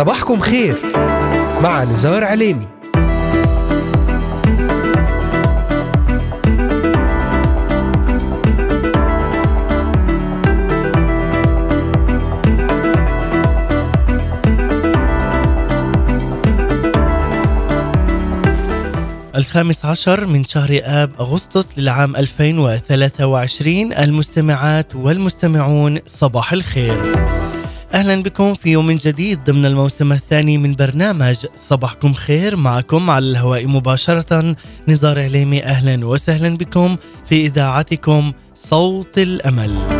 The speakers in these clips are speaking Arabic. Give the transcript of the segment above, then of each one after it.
صباحكم خير مع نزار عليمي. الخامس عشر من شهر آب أغسطس للعام 2023 المستمعات والمستمعون صباح الخير. أهلا بكم في يوم جديد ضمن الموسم الثاني من برنامج صباحكم خير. معكم على الهواء مباشرة نزار عليمي. أهلا وسهلا بكم في إذاعتكم صوت الأمل.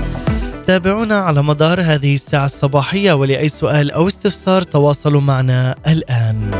تابعونا على مدار هذه الساعة الصباحية ولأي سؤال أو استفسار تواصلوا معنا الآن.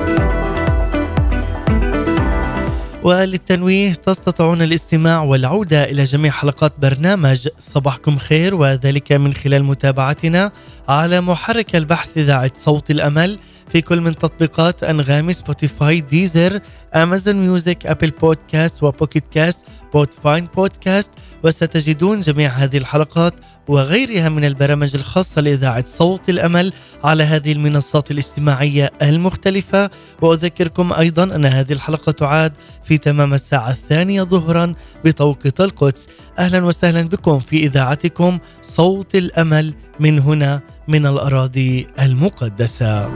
وللتنويه تستطيعون الاستماع والعودة إلى جميع حلقات برنامج صباحكم خير وذلك من خلال متابعتنا على محرك البحث إذاعة صوت الأمل في كل من تطبيقات أنغامي Spotify Deezer Amazon Music Apple Podcasts و Pocket Casts Podbean بودكاست وستجدون جميع هذه الحلقات وغيرها من البرامج الخاصة لإذاعة صوت الأمل على هذه المنصات الاجتماعية المختلفة. وأذكركم أيضا أن هذه الحلقة تعاد في تمام الساعة الثانية ظهرا بتوقيت القدس أهلا وسهلا بكم في إذاعتكم صوت الأمل من هنا من الأراضي المقدسة.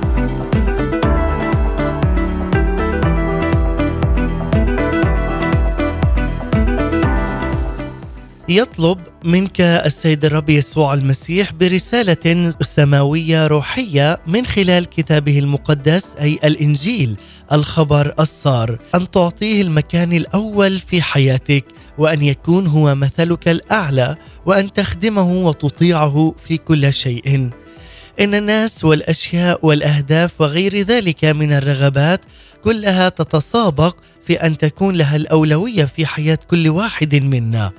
يطلب منك السيد الرب يسوع المسيح برسالة سماوية روحية من خلال كتابه المقدس أي الإنجيل الخبر الصار أن تعطيه المكان الأول في حياتك وأن يكون هو مثلك الأعلى وأن تخدمه وتطيعه في كل شيء. إن الناس والأشياء والأهداف وغير ذلك من الرغبات كلها تتسابق في أن تكون لها الأولوية في حياة كل واحد منا.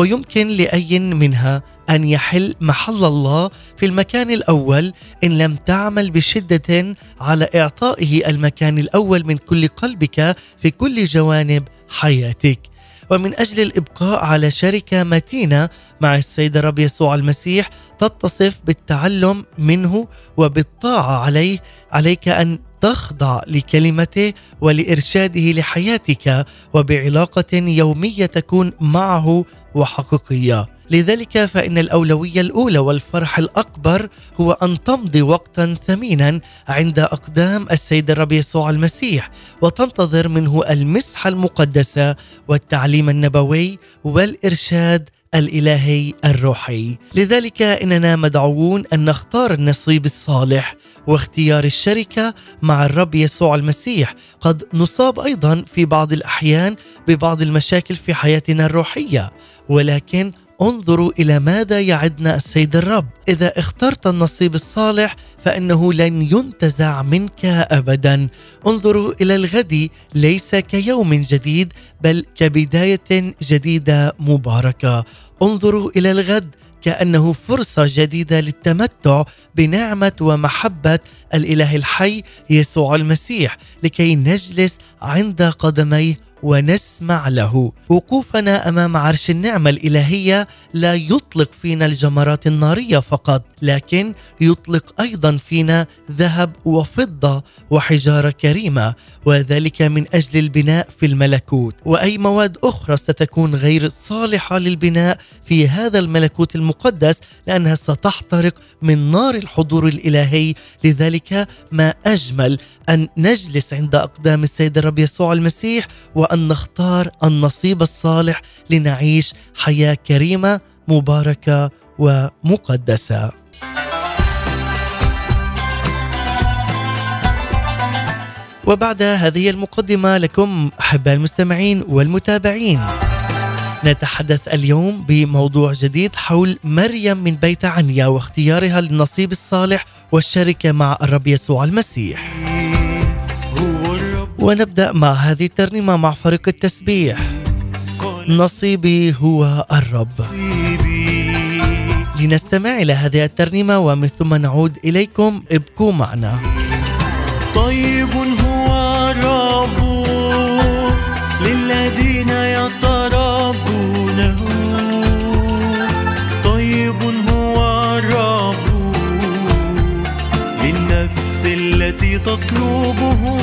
ويمكن لأي منها أن يحل محل الله في المكان الأول إن لم تعمل بشدة على إعطائه المكان الأول من كل قلبك في كل جوانب حياتك. ومن أجل الإبقاء على شركة متينة مع السيد الرب يسوع المسيح تتصف بالتعلم منه وبالطاعة عليه عليك أن تخضع لكلمته ولإرشاده لحياتك وبعلاقة يومية تكون معه وحقيقية. لذلك فإن الأولوية الأولى والفرح الأكبر هو أن تمضي وقتا ثمينا عند أقدام السيد الرب يسوع المسيح وتنتظر منه المسحه المقدسه والتعليم النبوي والإرشاد الإلهي الروحي. لذلك إننا مدعوون أن نختار النصيب الصالح واختيار الشركة مع الرب يسوع المسيح. قد نصاب أيضا في بعض الأحيان ببعض المشاكل في حياتنا الروحية ولكن انظروا إلى ماذا يعدنا السيد الرب. إذا اخترت النصيب الصالح فإنه لن ينتزع منك ابدا. انظروا إلى الغد ليس كيوم جديد بل كبداية جديدة مباركة. انظروا إلى الغد كأنه فرصة جديدة للتمتع بنعمة ومحبة الإله الحي يسوع المسيح لكي نجلس عند قدميه ونسمع له. وقوفنا أمام عرش النعمة الإلهية لا يطلق فينا الجمرات النارية فقط لكن يطلق أيضا فينا ذهب وفضة وحجارة كريمة وذلك من أجل البناء في الملكوت. وأي مواد أخرى ستكون غير صالحة للبناء في هذا الملكوت المقدس لأنها ستحترق من نار الحضور الإلهي. لذلك ما أجمل أن نجلس عند أقدام السيد الرب يسوع المسيح و وان نختار النصيب الصالح لنعيش حياة كريمة مباركة ومقدسة وبعد هذه المقدمة لكم أحباء المستمعين والمتابعين نتحدث اليوم بموضوع جديد حول مريم من بيت عنيا واختيارها للنصيب الصالح والشركة مع الرب يسوع المسيح. ونبدأ مع هذه الترنيمة مع فريق التسبيح. نصيبي هو الرب. لنستمع إلى هذه الترنيمة ومن ثم نعود إليكم ابقوا معنا. طيب هو الرب للذين يتربونه طيب هو الرب للنفس التي تطلبه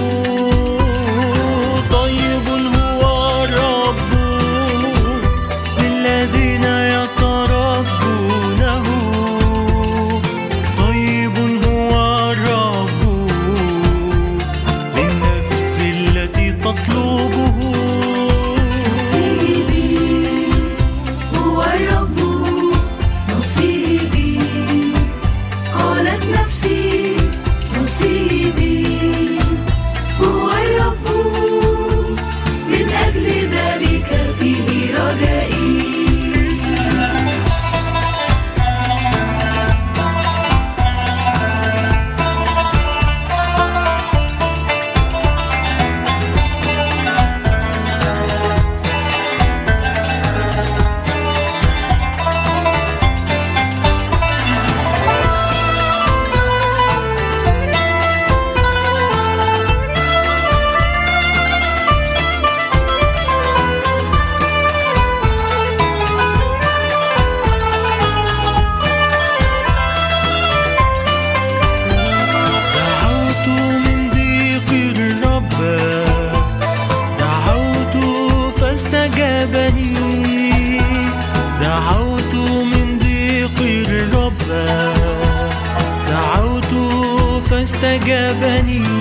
beni.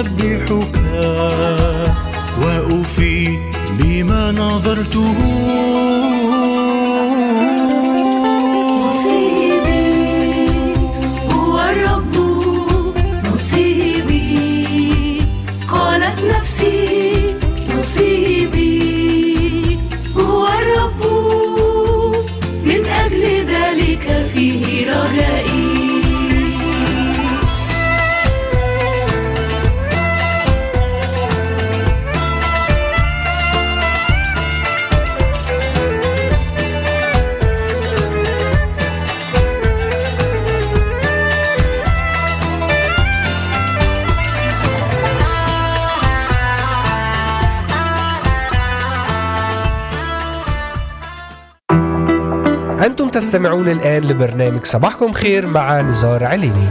أسبحك وأوفي بما نظرته. تستمعون الآن لبرنامج صباحكم خير مع نزار عليني.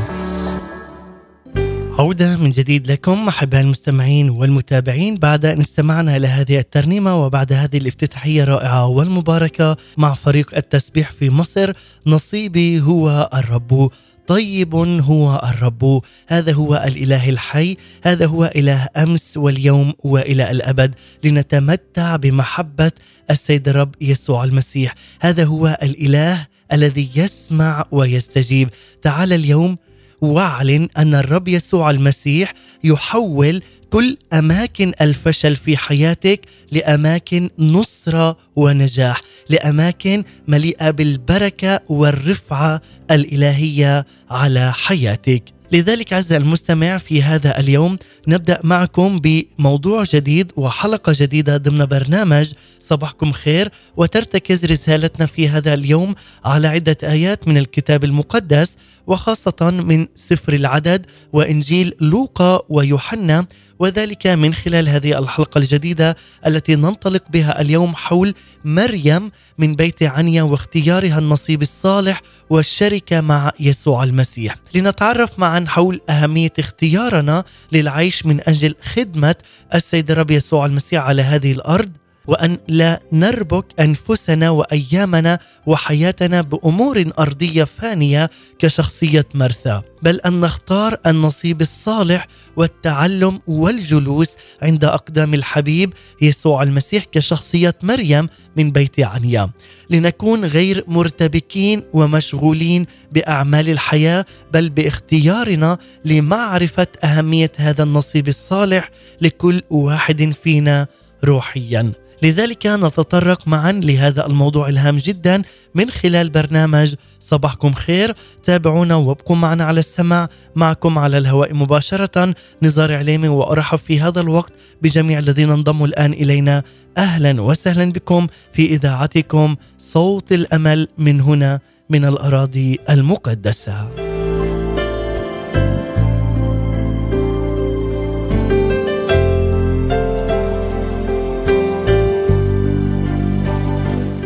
عودة من جديد لكم أحباء المستمعين والمتابعين بعد أن استمعنا إلى هذه الترنيمة وبعد هذه الافتتاحية الرائعة والمباركة مع فريق التسبيح في مصر نصيبي هو الرب طيب هو الرب. هذا هو الإله الحي هذا هو إله أمس واليوم وإلى الأبد لنتمتع بمحبة السيد الرب يسوع المسيح. هذا هو الإله الذي يسمع ويستجيب تعال اليوم واعلن أن الرب يسوع المسيح يحول كل أماكن الفشل في حياتك لأماكن نصرة ونجاح، لأماكن مليئة بالبركة والرفعة الإلهية على حياتك. لذلك عز المستمع في هذا اليوم نبدأ معكم بموضوع جديد وحلقة جديدة ضمن برنامج صباحكم خير. وترتكز رسالتنا في هذا اليوم على عدة آيات من الكتاب المقدس وخاصة من سفر العدد وإنجيل لوقا ويوحنا وذلك من خلال هذه الحلقة الجديدة التي ننطلق بها اليوم حول مريم من بيت عنيا واختيارها النصيب الصالح والشركة مع يسوع المسيح. لنتعرف معا حول أهمية اختيارنا للعيش من أجل خدمة السيد الرب يسوع المسيح على هذه الأرض. وأن لا نربك أنفسنا وأيامنا وحياتنا بأمور أرضية فانية كشخصية مرثا بل أن نختار النصيب الصالح والتعلم والجلوس عند أقدام الحبيب يسوع المسيح كشخصية مريم من بيت عنيا. لنكون غير مرتبكين ومشغولين بأعمال الحياة بل باختيارنا لمعرفة أهمية هذا النصيب الصالح لكل واحد فينا روحيا. لذلك نتطرق معا لهذا الموضوع الهام جدا من خلال برنامج صباحكم خير. تابعونا وابقوا معنا على السمع معكم على الهواء مباشرة نزار عليمي وأرحب في هذا الوقت بجميع الذين انضموا الآن إلينا. أهلا وسهلا بكم في إذاعتكم صوت الأمل من هنا من الأراضي المقدسة.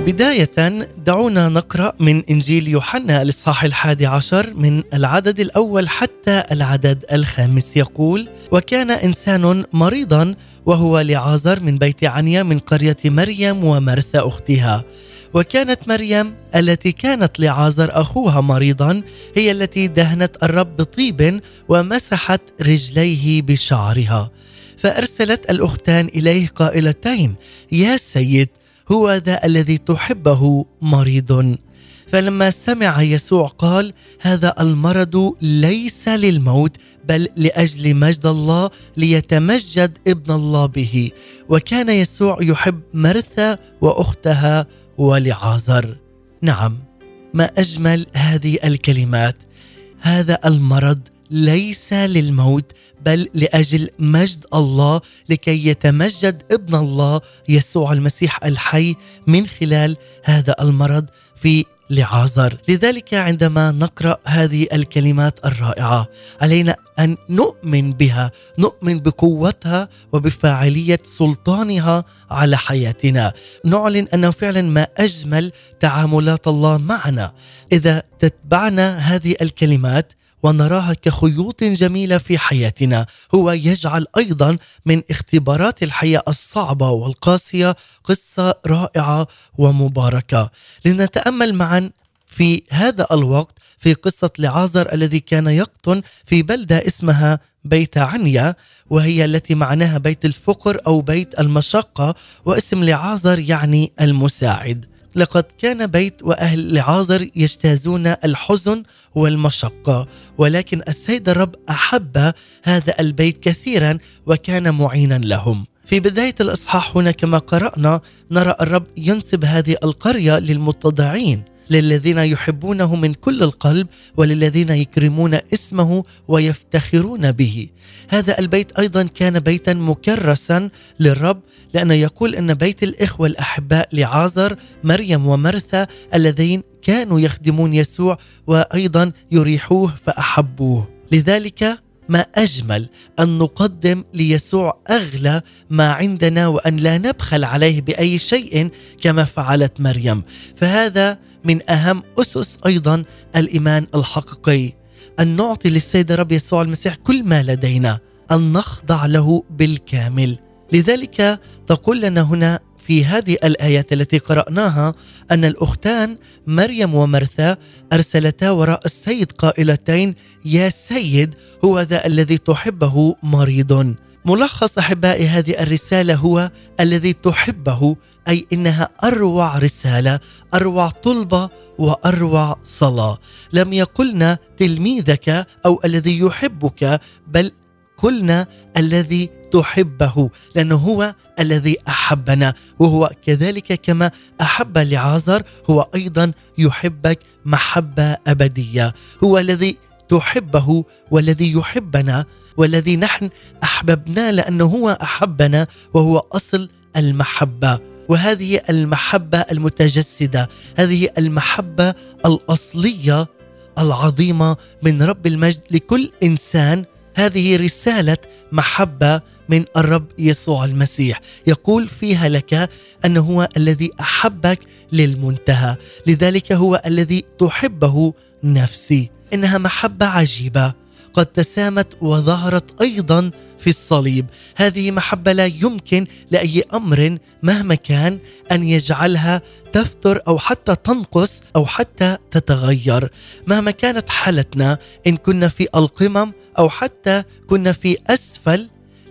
بداية دعونا نقرأ من إنجيل يوحنا الإصحاح الحادي عشر من العدد الأول حتى العدد الخامس. يقول وكان إنسان مريضا وهو لعازر من بيت عنيا من قرية مريم ومرثى أختها. وكانت مريم التي كانت لعازر أخوها مريضا هي التي دهنت الرب بطيب ومسحت رجليه بشعرها. فأرسلت الأختان إليه قائلتين يا سيد هو ذا الذي تحبه مريض. فلما سمع يسوع قال هذا المرض ليس للموت بل لأجل مجد الله ليتمجد ابن الله به. وكان يسوع يحب مرثا وأختها ولعازر. نعم ما أجمل هذه الكلمات. هذا المرض ليس للموت بل لأجل مجد الله لكي يتمجد ابن الله يسوع المسيح الحي من خلال هذا المرض في لعازر. لذلك عندما نقرأ هذه الكلمات الرائعة علينا أن نؤمن بها نؤمن بقوتها وبفاعلية سلطانها على حياتنا. نعلن انه فعلا ما أجمل تعاملات الله معنا. إذا تتبعنا هذه الكلمات ونراها كخيوط جميلة في حياتنا. هو يجعل أيضا من اختبارات الحياة الصعبة والقاسية قصة رائعة ومباركة. لنتأمل معا في هذا الوقت في قصة لعازر الذي كان يقطن في بلدة اسمها بيت عنيا وهي التي معناها بيت الفقر أو بيت المشقة واسم لعازر يعني المساعد. لقد كان بيت وأهل لعازر يجتازون الحزن والمشقة ولكن السيد الرب أحب هذا البيت كثيرا وكان معينا لهم. في بداية الإصحاح هنا كما قرأنا نرى الرب ينسب هذه القرية للمتضعين. للذين يحبونه من كل القلب وللذين يكرمون اسمه ويفتخرون به. هذا البيت أيضا كان بيتا مكرسا للرب لأنه يقول أن بيت الإخوة الأحباء لعازر مريم ومرثا اللذين كانوا يخدمون يسوع وأيضا يريحوه فأحبوه. لذلك ما أجمل أن نقدم ليسوع أغلى ما عندنا وأن لا نبخل عليه بأي شيء كما فعلت مريم. فهذا من أهم أسس أيضا الإيمان الحقيقي. أن نعطي للسيد الرب يسوع المسيح كل ما لدينا أن نخضع له بالكامل. لذلك تقول لنا هنا في هذه الآيات التي قرأناها أن الأختان مريم ومرثا أرسلتا وراء السيد قائلتين يا سيد هو ذا الذي تحبه مريض. ملخص أحبائي هذه الرسالة هو الذي تحبه أي إنها أروع رسالة أروع طلبة وأروع صلاة. لم يقلنا تلميذك أو الذي يحبك بل قلنا الذي تحبه لأنه هو الذي أحبنا وهو كذلك كما أحب لعازر هو أيضا يحبك محبة أبدية. هو الذي تحبه والذي يحبنا والذي نحن أحببناه لأنه هو أحبنا وهو أصل المحبة. وهذه المحبة المتجسدة هذه المحبة الأصلية العظيمة من رب المجد لكل إنسان. هذه رسالة محبة من الرب يسوع المسيح. يقول فيها لك انه هو الذي أحبك للمنتهى لذلك هو الذي تحبه نفسي. إنها محبة عجيبة. قد تسامت وظهرت أيضا في الصليب. هذه محبة لا يمكن لأي أمر مهما كان أن يجعلها تفتر أو حتى تنقص أو حتى تتغير. مهما كانت حالتنا إن كنا في القمم أو حتى كنا في أسفل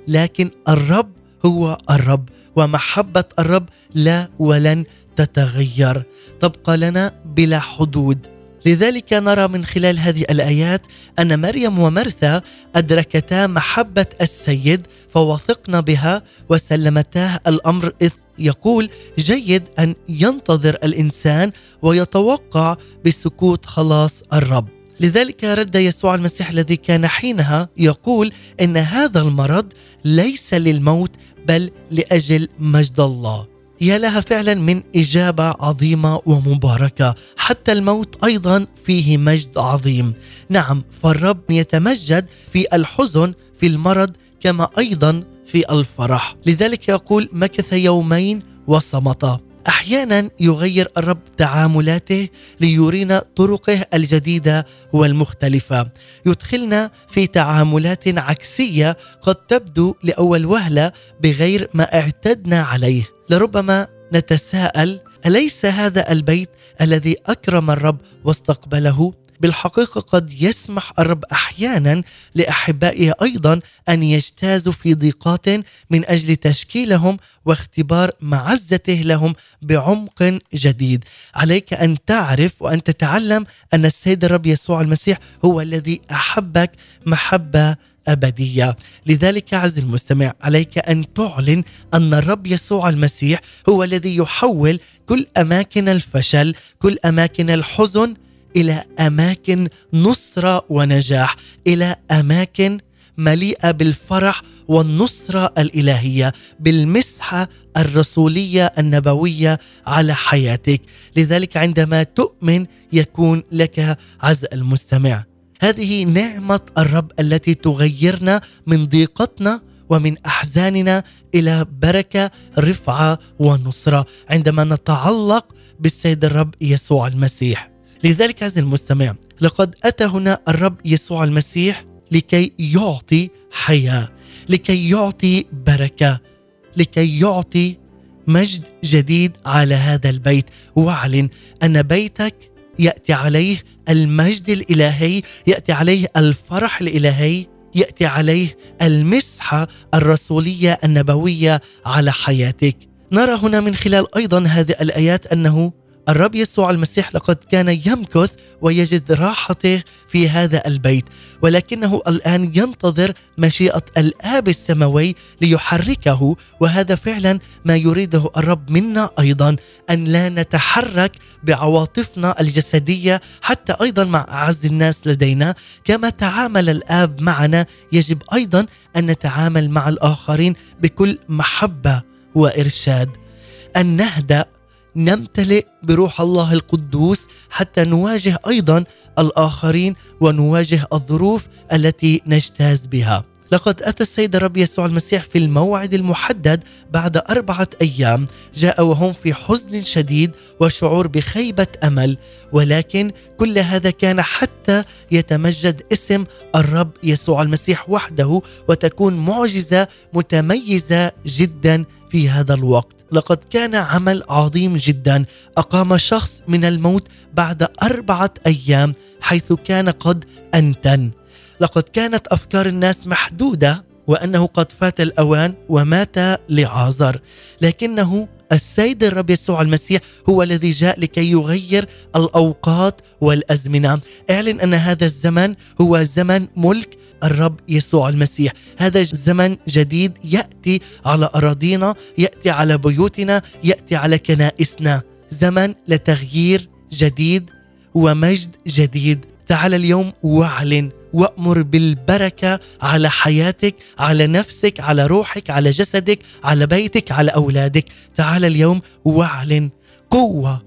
لكن الرب هو الرب ومحبة الرب لا ولن تتغير. تبقى لنا بلا حدود. لذلك نرى من خلال هذه الآيات أن مريم ومرثا أدركتا محبة السيد فوثقن بها وسلمتاه الأمر إذ يقول جيد أن ينتظر الإنسان ويتوقع بسكوت خلاص الرب. لذلك رد يسوع المسيح الذي كان حينها يقول إن هذا المرض ليس للموت بل لأجل مجد الله. يا لها فعلا من إجابة عظيمة ومباركة حتى الموت أيضا فيه مجد عظيم. نعم فالرب يتمجد في الحزن في المرض كما أيضا في الفرح. لذلك يقول مكث يومين وصمت. أحيانا يغير الرب تعاملاته ليرينا طرقه الجديدة والمختلفة. يدخلنا في تعاملات عكسية قد تبدو لأول وهلة بغير ما اعتدنا عليه. لربما نتساءل أليس هذا البيت الذي أكرم الرب واستقبله؟ بالحقيقة قد يسمح الرب أحيانا لأحبائه أيضا أن يجتازوا في ضيقات من أجل تشكيلهم واختبار معزته لهم بعمق جديد. عليك أن تعرف وأن تتعلم أن السيد الرب يسوع المسيح هو الذي أحبك محبة أبدية، لذلك عز المستمع عليك أن تعلن أن الرب يسوع المسيح هو الذي يحول كل أماكن الفشل، كل أماكن الحزن إلى أماكن نصره ونجاح، إلى أماكن مليئة بالفرح والنصره الإلهية بالمسحة الرسولية النبوية على حياتك، لذلك عندما تؤمن يكون لك عز المستمع. هذه نعمة الرب التي تغيرنا من ضيقتنا ومن أحزاننا إلى بركة رفعة ونصرة عندما نتعلق بالسيد الرب يسوع المسيح. لذلك عزيزي المستمع لقد أتى هنا الرب يسوع المسيح لكي يعطي حياة، لكي يعطي بركة، لكي يعطي مجد جديد على هذا البيت واعلن أن بيتك يأتي عليه المجد الإلهي يأتي عليه الفرح الإلهي يأتي عليه المسحة الرسولية النبوية على حياتك. نرى هنا من خلال أيضا هذه الآيات أنه الرب يسوع المسيح لقد كان يمكث ويجد راحته في هذا البيت ولكنه الآن ينتظر مشيئة الآب السماوي ليحركه وهذا فعلا ما يريده الرب منا أيضا أن لا نتحرك بعواطفنا الجسدية حتى أيضا مع أعز الناس لدينا. كما تعامل الآب معنا يجب أيضا أن نتعامل مع الآخرين بكل محبة وإرشاد. أن نهدأ نمتلئ بروح الله القدوس حتى نواجه أيضا الآخرين ونواجه الظروف التي نجتاز بها. لقد أتى السيد الرب يسوع المسيح في الموعد المحدد بعد أربعة أيام جاء وهم في حزن شديد وشعور بخيبة أمل ولكن كل هذا كان حتى يتمجد اسم الرب يسوع المسيح وحده وتكون معجزة متميزة جدا في هذا الوقت لقد كان عمل عظيم جدا. أقام شخص من الموت بعد أربعة أيام حيث كان قد أنتن. لقد كانت أفكار الناس محدودة وأنه قد فات الأوان ومات لعازر. لكنه السيد الرب يسوع المسيح هو الذي جاء لكي يغير الأوقات والأزمنة. اعلن أن هذا الزمن هو زمن ملك الرب يسوع المسيح. هذا زمن جديد يأتي على أراضينا يأتي على بيوتنا يأتي على كنائسنا. زمن لتغيير جديد ومجد جديد. تعال اليوم واعلن وأمر بالبركة على حياتك على نفسك على روحك على جسدك على بيتك على أولادك. تعال اليوم واعلن قوة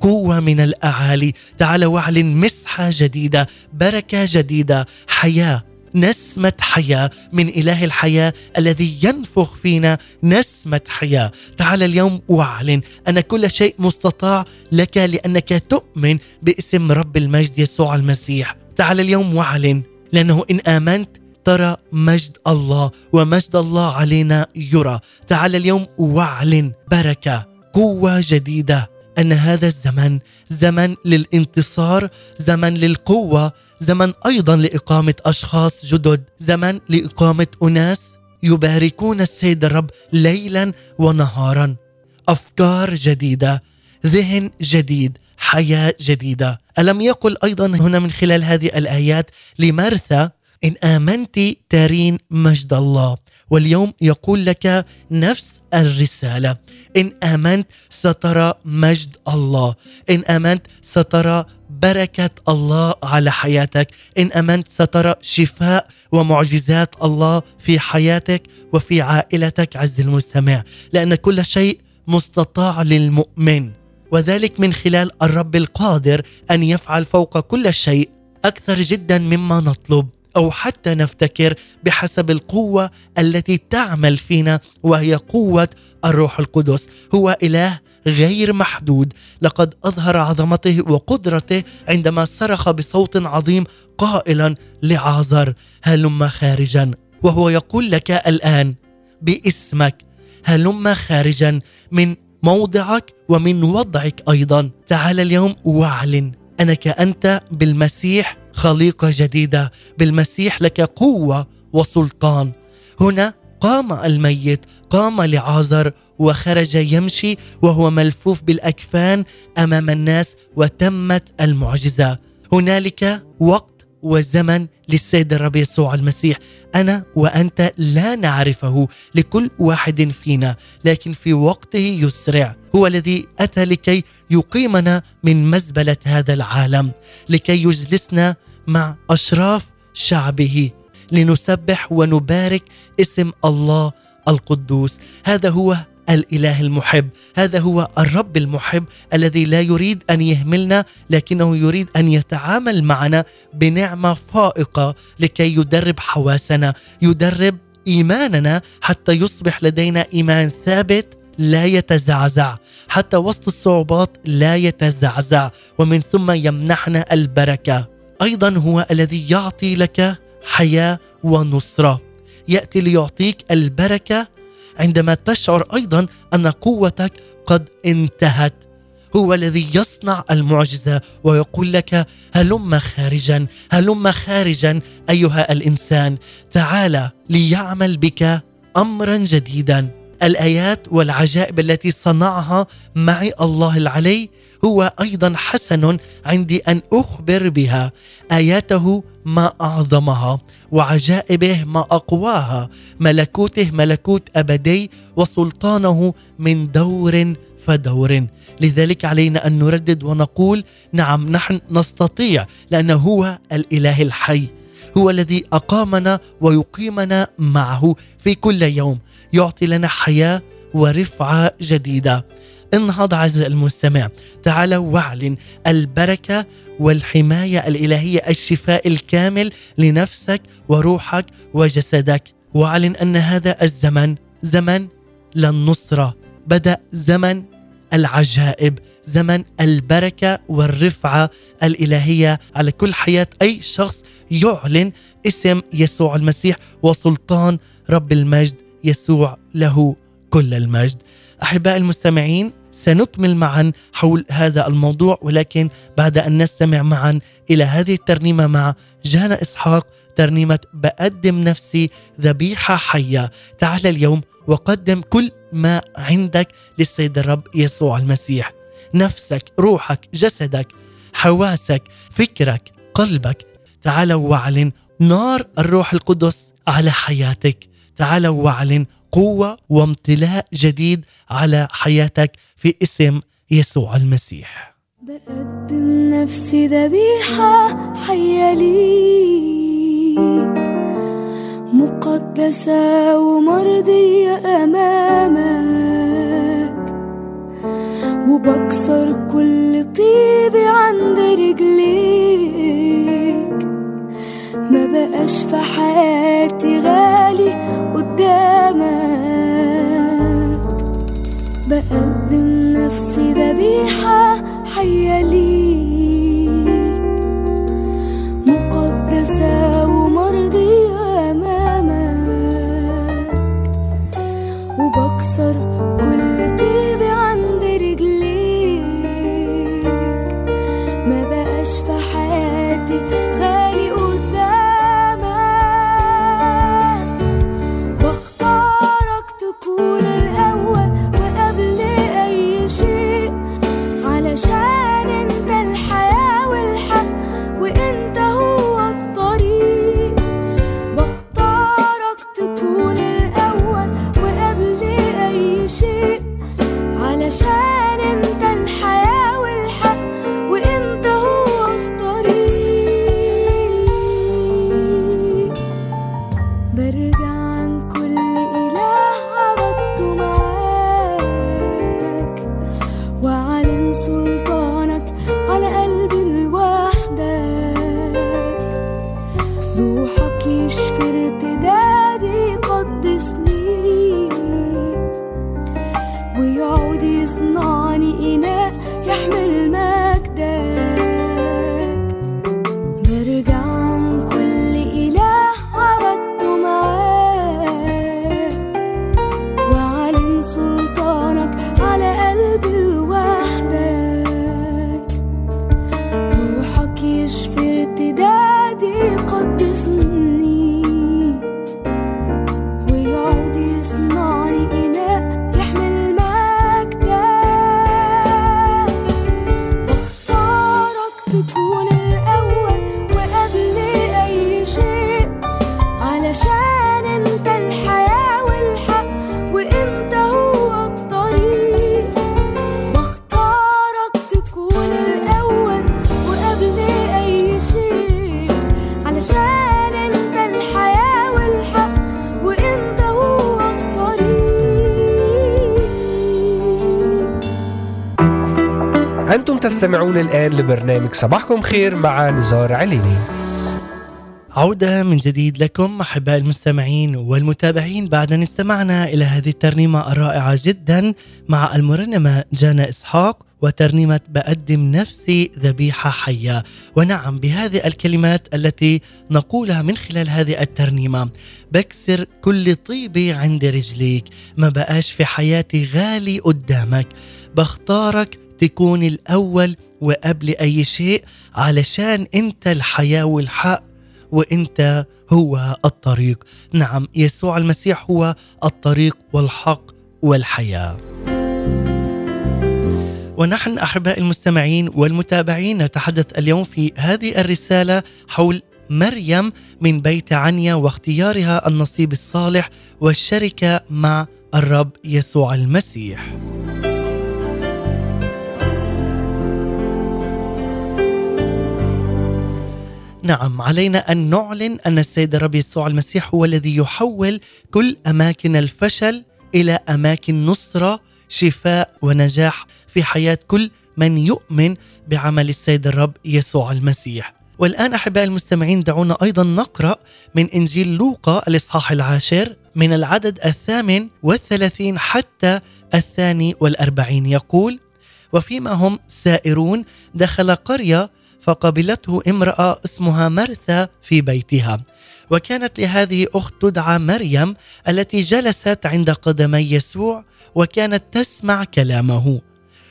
قوة من الأعالي. تعال واعلن مسحة جديدة بركة جديدة حياة نسمة حياة من إله الحياة الذي ينفخ فينا نسمة حياة. تعال اليوم واعلن أن كل شيء مستطاع لك لأنك تؤمن باسم رب المجد يسوع المسيح. تعال اليوم واعلن لأنه إن آمنت ترى مجد الله ومجد الله علينا يرى. تعال اليوم واعلن بركة قوة جديدة. أن هذا الزمن زمن للانتصار زمن للقوة زمن أيضا لإقامة أشخاص جدد زمن لإقامة أناس يباركون السيد الرب ليلا ونهارا. أفكار جديدة ذهن جديد حياة جديدة. ألم يقل أيضا هنا من خلال هذه الآيات لمرثا إن آمنت ترين مجد الله. واليوم يقول لك نفس الرسالة. إن آمنت سترى مجد الله. إن آمنت سترى بركة الله على حياتك. إن آمنت سترى شفاء ومعجزات الله في حياتك وفي عائلتك عز المستمع. لأن كل شيء مستطاع للمؤمن. وذلك من خلال الرب القادر أن يفعل فوق كل شيء أكثر جدا مما نطلب. أو حتى نفتكر بحسب القوة التي تعمل فينا وهي قوة الروح القدس. هو إله غير محدود. لقد أظهر عظمته وقدرته عندما صرخ بصوت عظيم قائلا لعازر هلم خارجا. وهو يقول لك الآن باسمك هلم خارجا من موضعك ومن وضعك أيضا. تعال اليوم واعلن انك انت بالمسيح خليقة جديدة بالمسيح لك قوة وسلطان. هنا قام الميت قام لعازر وخرج يمشي وهو ملفوف بالأكفان أمام الناس وتمت المعجزة. هنالك وقت وزمن للسيد الرب يسوع المسيح. أنا وأنت لا نعرفه لكل واحد فينا لكن في وقته يسرع. هو الذي أتى لكي يقيمنا من مزبلة هذا العالم لكي يجلسنا مع أشراف شعبه لنسبح ونبارك اسم الله القدوس. هذا هو الإله المحب. هذا هو الرب المحب الذي لا يريد أن يهملنا لكنه يريد أن يتعامل معنا بنعمة فائقة لكي يدرب حواسنا يدرب إيماننا حتى يصبح لدينا إيمان ثابت لا يتزعزع حتى وسط الصعوبات لا يتزعزع ومن ثم يمنحنا البركة. أيضا هو الذي يعطي لك حياة ونصرة. يأتي ليعطيك البركة عندما تشعر أيضا أن قوتك قد انتهت. هو الذي يصنع المعجزة ويقول لك هلم خارجا هلم خارجا أيها الإنسان. تعال ليعمل بك امرا جديدا. الآيات والعجائب التي صنعها معي الله العلي هو أيضا حسن عندي أن أخبر بها. آياته ما أعظمها وعجائبه ما أقواها. ملكوته ملكوت أبدي وسلطانه من دور فدور. لذلك علينا أن نردد ونقول نعم نحن نستطيع لأنه هو الإله الحي. هو الذي أقامنا ويقيمنا معه في كل يوم. يعطي لنا حياة ورفعة جديدة. انهض عز المستمع. تعال واعلن البركة والحماية الإلهية الشفاء الكامل لنفسك وروحك وجسدك. واعلن أن هذا الزمن زمن للنصرة. بدأ زمن العجائب. زمن البركة والرفعة الإلهية. على كل حياة أي شخص يعلن اسم يسوع المسيح وسلطان رب المجد يسوع له كل المجد. احباء المستمعين سنكمل معا حول هذا الموضوع ولكن بعد أن نستمع معا إلى هذه الترنيمة مع جانا إسحاق ترنيمة بقدم نفسي ذبيحة حية. تعال اليوم وقدم كل ما عندك للسيد الرب يسوع المسيح. نفسك روحك جسدك حواسك فكرك قلبك. تعال واعلن نار الروح القدس على حياتك. تعال واعلن قوة وامتلاء جديد على حياتك في اسم يسوع المسيح. بقدم نفسي ذبيحة حية ليك. مقدسة ومرضية أمامك. وبكسر كل طيبي عند رجليك. ما بقاش في حياتي غالي قدامك. بقدم نفسي ذبيحة حية ليك. مقدسة ومرضية أمامك. وبكسر كل طيبي تستمعون الآن لبرنامج صباحكم خير مع نزار عليني. عودة من جديد لكم أحباء المستمعين والمتابعين بعد أن استمعنا إلى هذه الترنيمة الرائعة جدا مع المرنمة جانا إسحاق وترنيمة بقدم نفسي ذبيحة حية. ونعم بهذه الكلمات التي نقولها من خلال هذه الترنيمة. بكسر كل طيبي عند رجليك. ما بقاش في حياتي غالي قدامك. بختارك تكون الأول وقبل أي شيء علشان أنت الحياة والحق وأنت هو الطريق. نعم يسوع المسيح هو الطريق والحق والحياة. ونحن أحباء المستمعين والمتابعين نتحدث اليوم في هذه الرسالة حول مريم من بيت عنيا واختيارها النصيب الصالح والشركة مع الرب يسوع المسيح. نعم علينا أن نعلن أن السيد الرب يسوع المسيح هو الذي يحول كل أماكن الفشل إلى أماكن نصرة شفاء ونجاح في حياة كل من يؤمن بعمل السيد الرب يسوع المسيح. والآن أحبائي المستمعين دعونا أيضا نقرأ من إنجيل لوقا الإصحاح العاشر من العدد الثامن والثلاثين حتى الثاني والأربعين يقول: وفيما هم سائرون دخل قرية فقبلته امرأة اسمها مرثا في بيتها. وكانت لهذه أخت تدعى مريم التي جلست عند قدمي يسوع وكانت تسمع كلامه.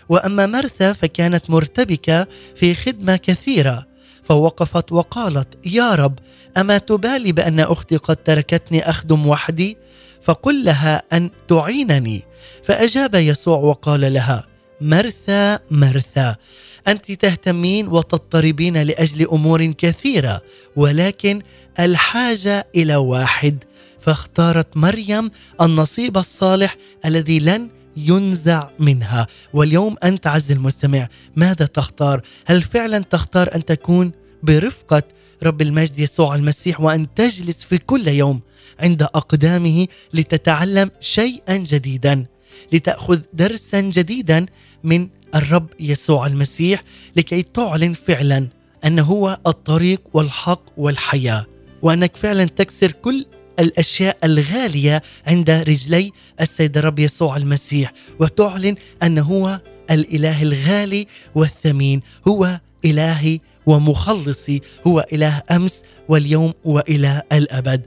وأما مرثا فكانت مرتبكة في خدمة كثيرة. فوقفت وقالت يا رب أما تبالي بأن أختي قد تركتني أخدم وحدي؟ فقل لها أن تعينني. فأجاب يسوع وقال لها مرثا مرثا. أنت تهتمين وتضطربين لأجل أمور كثيرة ولكن الحاجة إلى واحد. فاختارت مريم النصيب الصالح الذي لن ينزع منها. واليوم أنت عز المستمع ماذا تختار؟ هل فعلا تختار أن تكون برفقة رب المجد يسوع المسيح وأن تجلس في كل يوم عند أقدامه لتتعلم شيئا جديدا لتأخذ درسا جديدا من الرب يسوع المسيح لكي تعلن فعلا انه هو الطريق والحق والحياة وأنك فعلا تكسر كل الأشياء الغالية عند رجلي السيد الرب يسوع المسيح وتعلن انه هو الإله الغالي والثمين هو إلهي ومخلصي هو إله أمس واليوم وإلى الأبد.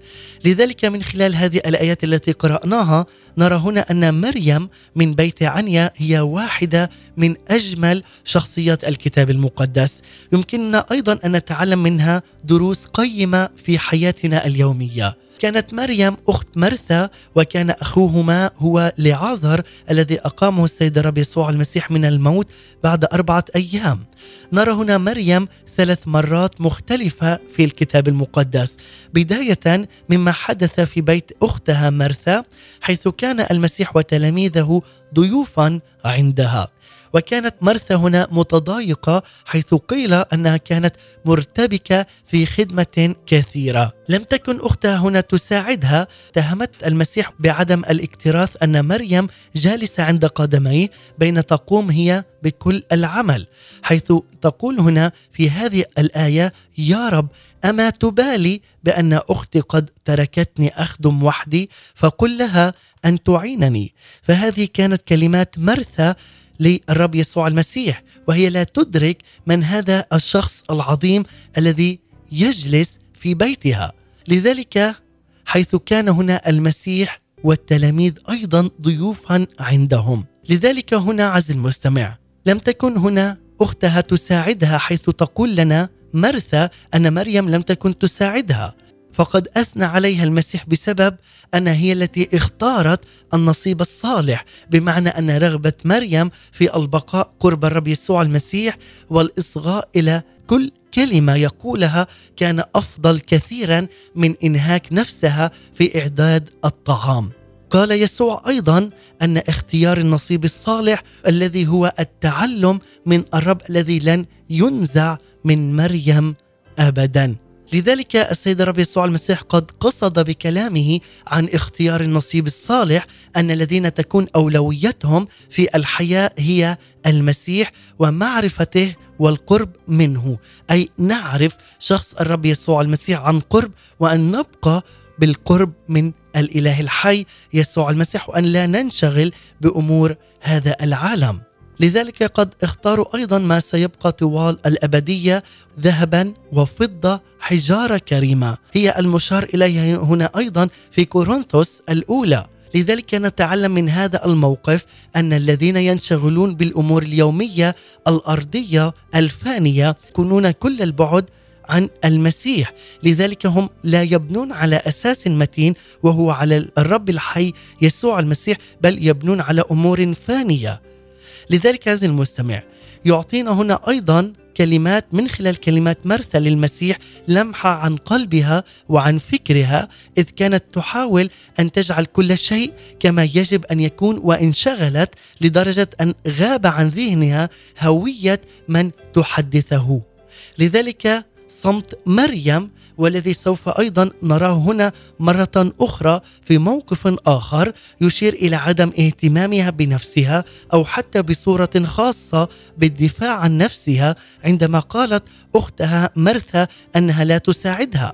لذلك من خلال هذه الآيات التي قرأناها نرى هنا أن مريم من بيت عنيا هي واحدة من أجمل شخصيات الكتاب المقدس. يمكننا أيضا أن نتعلم منها دروس قيمة في حياتنا اليومية. كانت مريم أخت مرثا وكان أخوهما هو لعازر الذي أقامه السيد الرب يسوع المسيح من الموت بعد أربعة أيام. نرى هنا مريم ثلاث مرات مختلفة في الكتاب المقدس. بداية مما حدث في بيت أختها مرثا حيث كان المسيح وتلاميذه ضيوفا عندها. وكانت مرثا هنا متضايقة حيث قيل أنها كانت مرتبكة في خدمة كثيرة. لم تكن أختها هنا تساعدها. اتهمت المسيح بعدم الاكتراث أن مريم جالسة عند قدميه بين تقوم هي بكل العمل حيث تقول هنا في هذه الآية يا رب أما تبالي بأن أختي قد تركتني أخدم وحدي فقل لها أن تعينني. فهذه كانت كلمات مرثا للرب يسوع المسيح وهي لا تدرك من هذا الشخص العظيم الذي يجلس في بيتها. لذلك حيث كان هنا المسيح والتلاميذ أيضا ضيوفا عندهم. لذلك هنا عز المستمع لم تكن هنا أختها تساعدها حيث تقول لنا مرثا ان مريم لم تكن تساعدها. فقد أثنى عليها المسيح بسبب انها هي التي اختارت النصيب الصالح بمعنى أن رغبة مريم في البقاء قرب الرب يسوع المسيح والإصغاء إلى كل كلمة يقولها كان أفضل كثيرا من إنهاك نفسها في إعداد الطعام. قال يسوع أيضا أن اختيار النصيب الصالح الذي هو التعلم من الرب الذي لن ينزع من مريم ابدا. لذلك السيد الرب يسوع المسيح قد قصد بكلامه عن اختيار النصيب الصالح أن الذين تكون أولويتهم في الحياة هي المسيح ومعرفته والقرب منه. أي نعرف شخص الرب يسوع المسيح عن قرب وأن نبقى بالقرب من الإله الحي يسوع المسيح وأن لا ننشغل بأمور هذا العالم. لذلك قد اختاروا أيضا ما سيبقى طوال الأبدية ذهبا وفضة حجارة كريمة. هي المشار اليها هنا أيضا في كورنثوس الأولى. لذلك نتعلم من هذا الموقف أن الذين ينشغلون بالأمور اليومية الأرضية الفانية يكونون كل البعد عن المسيح. لذلك هم لا يبنون على أساس متين وهو على الرب الحي يسوع المسيح بل يبنون على أمور فانية. لذلك هذا المستمع يعطينا هنا أيضا كلمات من خلال كلمات مرثا للمسيح لمحة عن قلبها وعن فكرها إذ كانت تحاول أن تجعل كل شيء كما يجب أن يكون وانشغلت لدرجة أن غاب عن ذهنها هوية من تحدثه. لذلك صمت مريم والذي سوف أيضا نراه هنا مرة أخرى في موقف آخر يشير إلى عدم اهتمامها بنفسها أو حتى بصورة خاصة بالدفاع عن نفسها عندما قالت أختها مرثا أنها لا تساعدها.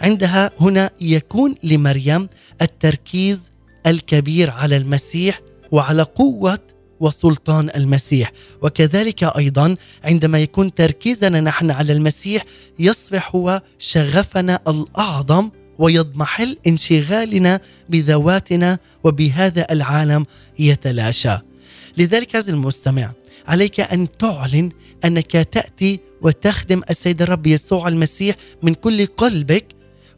عندها هنا يكون لمريم التركيز الكبير على المسيح وعلى قوة وسلطان المسيح. وكذلك أيضا عندما يكون تركيزنا نحن على المسيح يصبح هو شغفنا الأعظم ويضمحل انشغالنا بذواتنا وبهذا العالم يتلاشى. لذلك عزيزي المستمع عليك أن تعلن أنك تأتي وتخدم السيد الرب يسوع المسيح من كل قلبك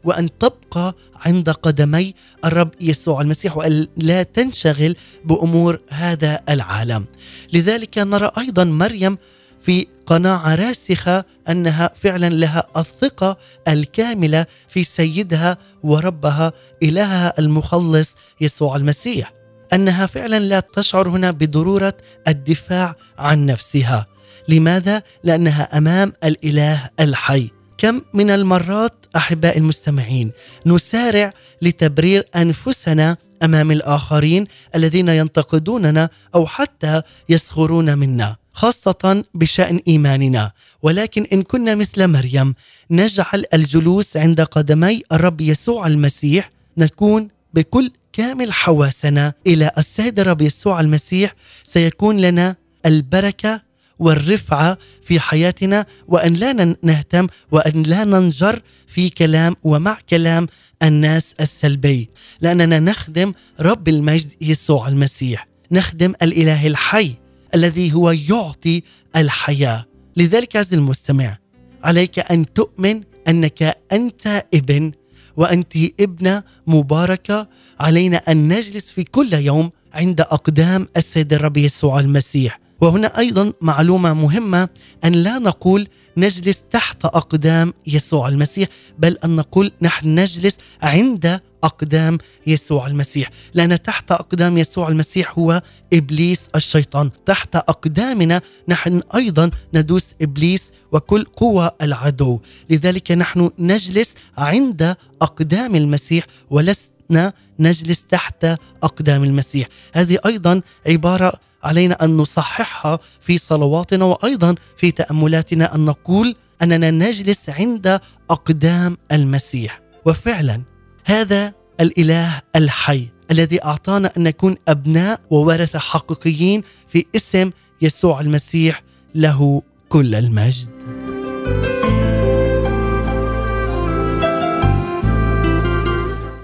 وأن تبقى عند قدمي الرب يسوع المسيح وأن لا تنشغل بأمور هذا العالم. لذلك نرى أيضا مريم في قناعة راسخة أنها فعلا لها الثقة الكاملة في سيدها وربها إلهها المخلص يسوع المسيح. أنها فعلا لا تشعر هنا بضرورة الدفاع عن نفسها. لماذا؟ لأنها أمام الإله الحي. كم من المرات احباء المستمعين نسارع لتبرير أنفسنا أمام الآخرين الذين ينتقدوننا أو حتى يسخرون منا خاصة بشأن إيماننا. ولكن إن كنا مثل مريم نجعل الجلوس عند قدمي الرب يسوع المسيح نكون بكل كامل حواسنا إلى السيد الرب يسوع المسيح سيكون لنا البركة والرفعة في حياتنا وأن لا نهتم وأن لا ننجر في كلام ومع كلام الناس السلبي. لأننا نخدم رب المجد يسوع المسيح. نخدم الإله الحي الذي هو يعطي الحياة. لذلك عز المستمع عليك أن تؤمن أنك أنت ابن وأنت ابنة مباركة. علينا أن نجلس في كل يوم عند أقدام السيد الرب يسوع المسيح. وهنا أيضا معلومة مهمة أن لا نقول نجلس تحت أقدام يسوع المسيح بل أن نقول نحن نجلس عند أقدام يسوع المسيح. لأن تحت أقدام يسوع المسيح هو إبليس الشيطان. تحت أقدامنا نحن أيضا ندوس إبليس وكل قوى العدو. لذلك نحن نجلس عند أقدام المسيح ولسنا نجلس تحت أقدام المسيح هذه أيضا عبارة علينا أن نصححها في صلواتنا وأيضا في تأملاتنا أن نقول أننا نجلس عند أقدام المسيح وفعلا هذا الإله الحي الذي أعطانا أن نكون أبناء وورثة حقيقيين في اسم يسوع المسيح له كل المجد.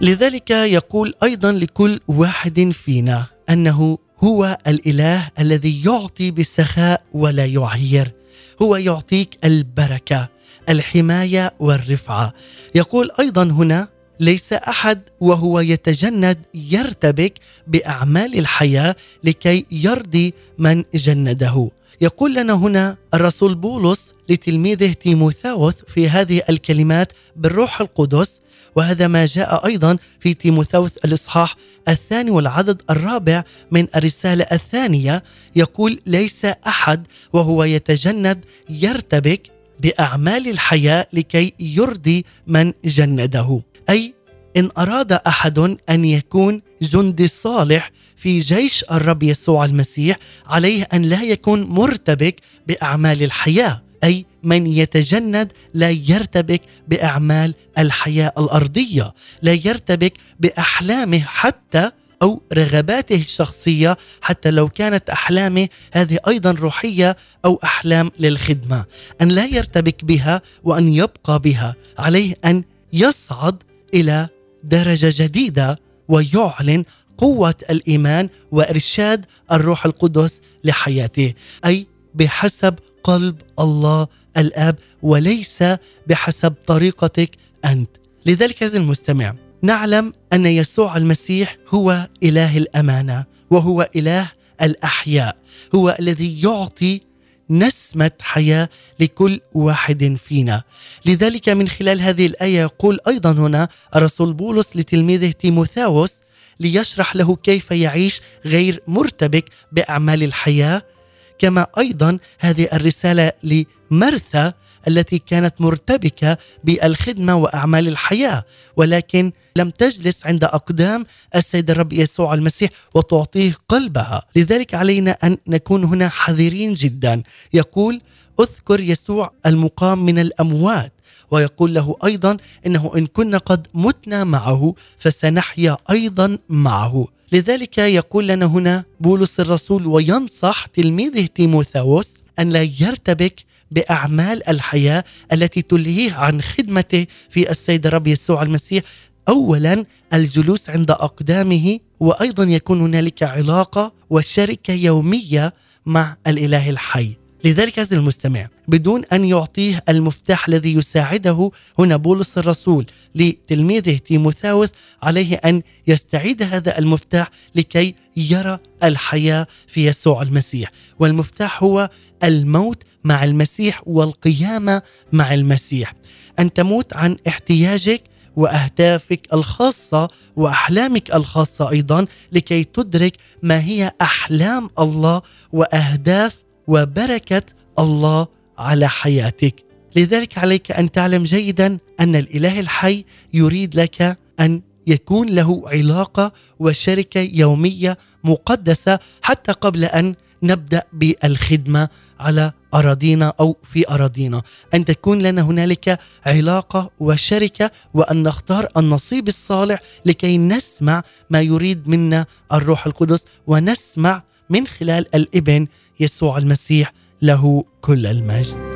لذلك يقول أيضا لكل واحد فينا أنه هو الإله الذي يعطي بسخاء ولا يعير. هو يعطيك البركة الحماية والرفعة. يقول أيضا هنا ليس أحد وهو يتجند يرتبك بأعمال الحياة لكي يرضي من جنده. يقول لنا هنا الرسول بولس لتلميذه تيموثاوس في هذه الكلمات بالروح القدس وهذا ما جاء أيضا في تيموثاوس الإصحاح الثاني والعدد الرابع من الرسالة الثانية يقول ليس أحد وهو يتجند يرتبك بأعمال الحياة لكي يرضي من جنده. أي إن أراد أحد أن يكون جندي صالح في جيش الرب يسوع المسيح عليه أن لا يكون مرتبك بأعمال الحياة. أي من يتجند لا يرتبك بأعمال الحياة الأرضية لا يرتبك بأحلامه حتى أو رغباته الشخصية حتى لو كانت أحلامه هذه أيضا روحية أو أحلام للخدمة. أن لا يرتبك بها وأن يبقى بها عليه أن يصعد إلى درجة جديدة ويعلن قوة الإيمان وإرشاد الروح القدس لحياته أي بحسب قلب الله الآب وليس بحسب طريقتك أنت. لذلك عزيزي المستمع نعلم أن يسوع المسيح هو إله الأمانة وهو إله الأحياء هو الذي يعطي نسمة حياة لكل واحد فينا. لذلك من خلال هذه الآية يقول أيضا هنا الرسول بولس لتلميذه تيموثاوس ليشرح له كيف يعيش غير مرتبك بأعمال الحياة كما أيضا هذه الرسالة لمرثا التي كانت مرتبكة بالخدمة وأعمال الحياة ولكن لم تجلس عند أقدام السيد الرب يسوع المسيح وتعطيه قلبها. لذلك علينا أن نكون هنا حذرين جدا. يقول أذكر يسوع المقام من الأموات ويقول له أيضا إنه إن كنا قد متنا معه فسنحيا أيضا معه. لذلك يقول لنا هنا بولس الرسول وينصح تلميذه تيموثاوس أن لا يرتبك بأعمال الحياة التي تلهيه عن خدمته في السيد الرب يسوع المسيح. اولا الجلوس عند أقدامه وأيضا يكون هنالك علاقة وشركة يومية مع الإله الحي. لذلك عزيزي المستمع بدون أن يعطيه المفتاح الذي يساعده هنا بولس الرسول لتلميذه تيموثاوس عليه أن يستعيد هذا المفتاح لكي يرى الحياة في يسوع المسيح. والمفتاح هو الموت مع المسيح والقيامة مع المسيح. أن تموت عن احتياجك وأهدافك الخاصة وأحلامك الخاصة أيضا لكي تدرك ما هي أحلام الله وأهداف وبركة الله على حياتك. لذلك عليك أن تعلم جيدا أن الإله الحي يريد لك أن يكون له علاقة وشركة يومية مقدسة حتى قبل أن نبدأ بالخدمة على أراضينا أو في أراضينا. أن تكون لنا هنالك علاقة وشركة وأن نختار النصيب الصالح لكي نسمع ما يريد منا الروح القدس ونسمع من خلال الإبن يسوع المسيح له كل المجد.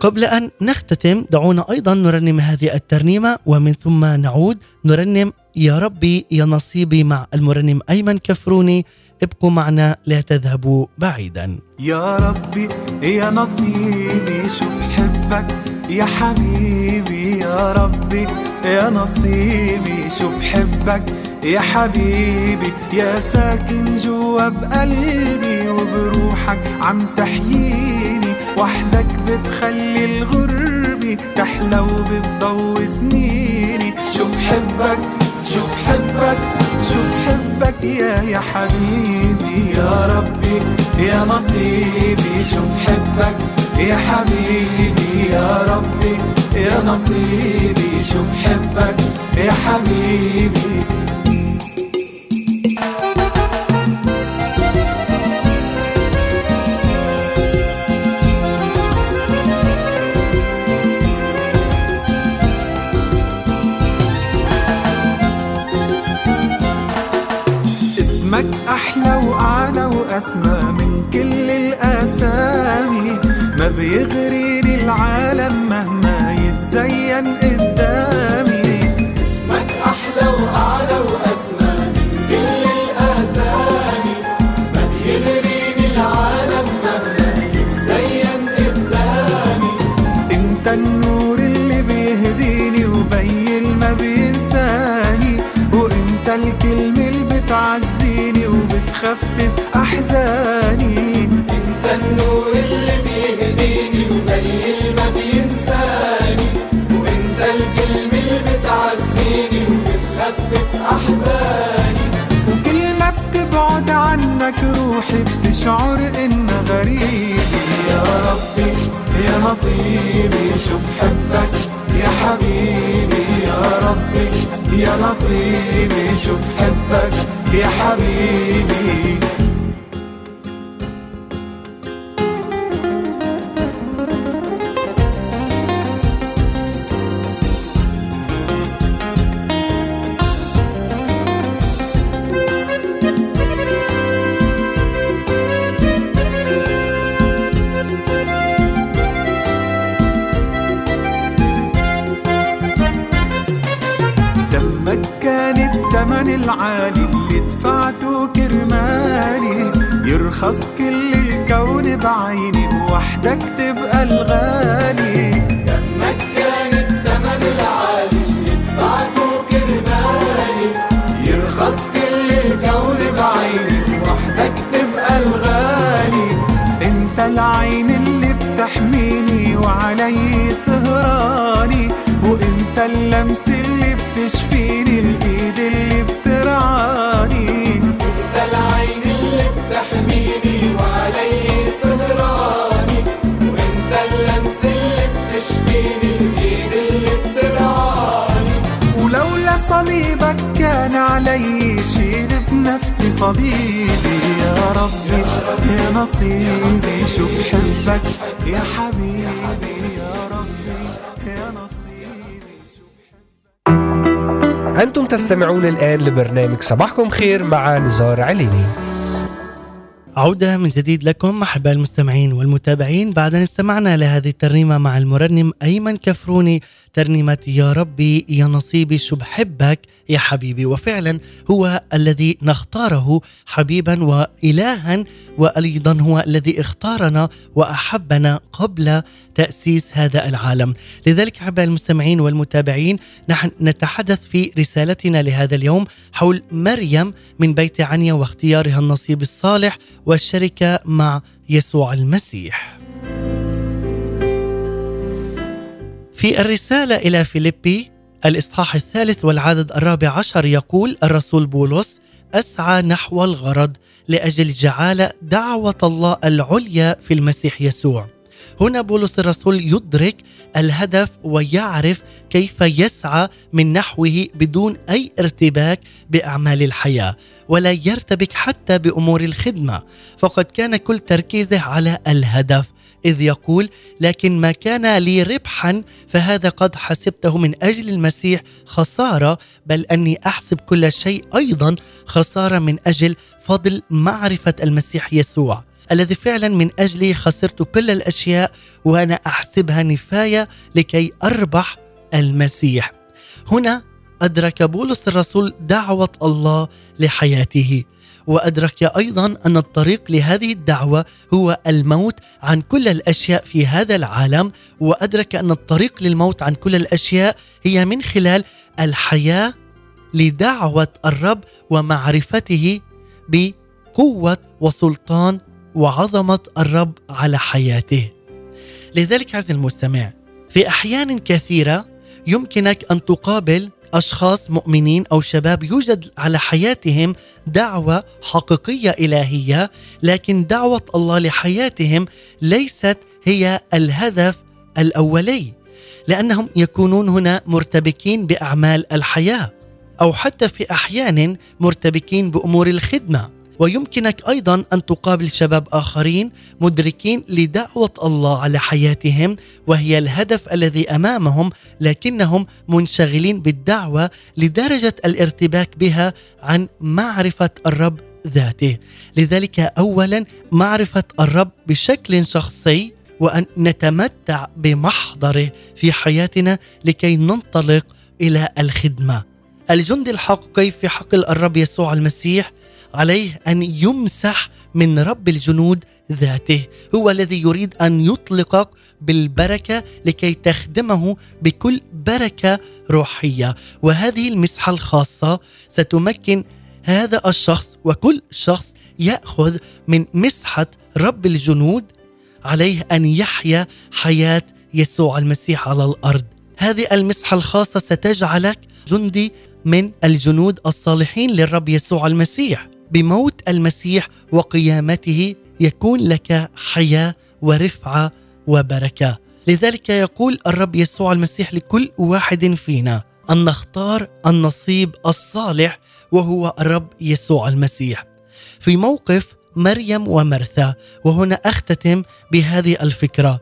قبل أن نختتم دعونا أيضا نرنم هذه الترنيمة ومن ثم نعود نرنم يا ربي يا نصيبي مع المرنم أيمن كفروني. ابقوا معنا لا تذهبوا بعيدا. يا ربي يا نصيبي شو بحبك؟ يا حبيبي يا ربي يا نصيبي شو بحبك؟ يا حبيبي يا ساكن جوا بقلبي وبروحك عم تحييني. وحدك بتخلي الغربة تحلى وبتضوي سنيني. شو بحبك؟ شو بحبك؟ شو بحبك يا يا حبيبي؟ يا ربي يا نصيبي شو بحبك؟ يا حبيبي يا ربي يا نصيبي شو بحبك؟ يا حبيبي. اسمك أحلى وأعلى وأسمى من كل الأسامي ما بيغريني العالم مهما يتزين بتشعر انها غريبة يا ربي يا نصيبي شو بحبك؟ يا حبيبي يا ربي يا نصيبي شو بحبك؟ يا حبيبي. علي شيل بنفسي صليبي. يا ربي يا نصيبي شو بحبك يا حبيبي. يا ربي يا نصيبي شو أنتم تستمعون الآن لبرنامج صباحكم خير مع نزار عليني. عودة من جديد لكم أحباء المستمعين والمتابعين. بعد أن استمعنا لهذه الترنيمة مع المرنم أيمن كفروني ترنيمة يا ربي يا نصيبي شو بحبك يا حبيبي. وفعلا هو الذي نختاره حبيبا وإلها وأيضا هو الذي اختارنا وأحبنا قبل تأسيس هذا العالم. لذلك أحباء المستمعين والمتابعين نحن نتحدث في رسالتنا لهذا اليوم حول مريم من بيت عنيا واختيارها النصيب الصالح والشركة مع يسوع المسيح. في الرسالة إلى فيليبي الإصحاح الثالث والعدد الرابع عشر يقول الرسول بولس أسعى نحو الغرض لأجل جعالة دعوة الله العليا في المسيح يسوع. هنا بولس الرسول يدرك الهدف ويعرف كيف يسعى من نحوه بدون أي ارتباك بأعمال الحياة ولا يرتبك حتى بأمور الخدمة. فقد كان كل تركيزه على الهدف إذ يقول لكن ما كان لي ربحا فهذا قد حسبته من أجل المسيح خسارة بل أني أحسب كل شيء أيضا خسارة من أجل فضل معرفة المسيح يسوع الذي فعلا من اجله خسرت كل الأشياء وأنا أحسبها نفاية لكي أربح المسيح. هنا أدرك بولس الرسول دعوة الله لحياته وادرك أيضا أن الطريق لهذه الدعوة هو الموت عن كل الأشياء في هذا العالم وأدرك أن الطريق للموت عن كل الأشياء هي من خلال الحياة لدعوة الرب ومعرفته بقوة وسلطان وعظمة الرب على حياته. لذلك عزيزي المستمع في أحيان كثيرة يمكنك أن تقابل أشخاص مؤمنين أو شباب يوجد على حياتهم دعوة حقيقية إلهية لكن دعوة الله لحياتهم ليست هي الهدف الأولي لأنهم يكونون هنا مرتبكين بأعمال الحياة أو حتى في أحيان مرتبكين بأمور الخدمة. ويمكنك أيضا أن تقابل شباب آخرين مدركين لدعوة الله على حياتهم وهي الهدف الذي أمامهم لكنهم منشغلين بالدعوة لدرجة الارتباك بها عن معرفة الرب ذاته. لذلك اولا معرفة الرب بشكل شخصي وأن نتمتع بمحضره في حياتنا لكي ننطلق إلى الخدمة. الجندي الحقيقي في حقل الرب يسوع المسيح؟ عليه أن يمسح من رب الجنود ذاته. هو الذي يريد أن يطلقك بالبركة لكي تخدمه بكل بركة روحية. وهذه المسحة الخاصة ستمكن هذا الشخص وكل شخص يأخذ من مسحة رب الجنود عليه أن يحيا حياة يسوع المسيح على الأرض. هذه المسحة الخاصة ستجعلك جندي من الجنود الصالحين للرب يسوع المسيح. بموت المسيح وقيامته يكون لك حياة ورفعة وبركة. لذلك يقول الرب يسوع المسيح لكل واحد فينا أن نختار النصيب الصالح وهو الرب يسوع المسيح. في موقف مريم ومرثا وهنا أختتم بهذه الفكرة.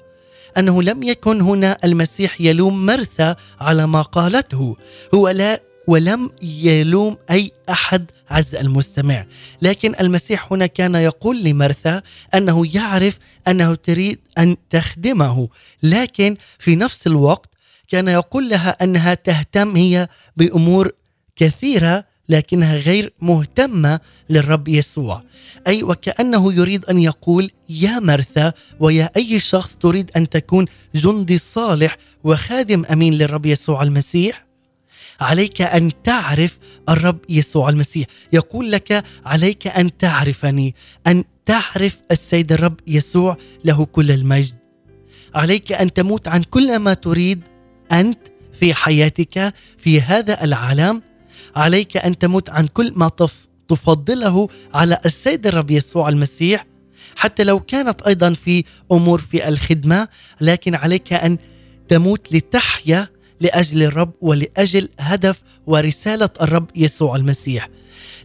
أنه لم يكن هنا المسيح يلوم مرثا على ما قالته. هو لا ولم يلوم أي أحد عز المستمع. لكن المسيح هنا كان يقول لمرثا أنه يعرف أنه تريد أن تخدمه. لكن في نفس الوقت كان يقول لها أنها تهتم هي بأمور كثيرة لكنها غير مهتمة للرب يسوع. أي وكأنه يريد أن يقول يا مرثا ويا أي شخص تريد أن تكون جندي صالح وخادم أمين للرب يسوع المسيح؟ عليك أن تعرف الرب يسوع المسيح. يقول لك عليك أن تعرفني أن تعرف السيد الرب يسوع له كل المجد. عليك أن تموت عن كل ما تريد أنت في حياتك في هذا العالم. عليك أن تموت عن كل ما تفضله على السيد الرب يسوع المسيح. حتى لو كانت أيضا في أمور في الخدمة لكن عليك أن تموت لتحيا لأجل الرب ولأجل هدف ورسالة الرب يسوع المسيح.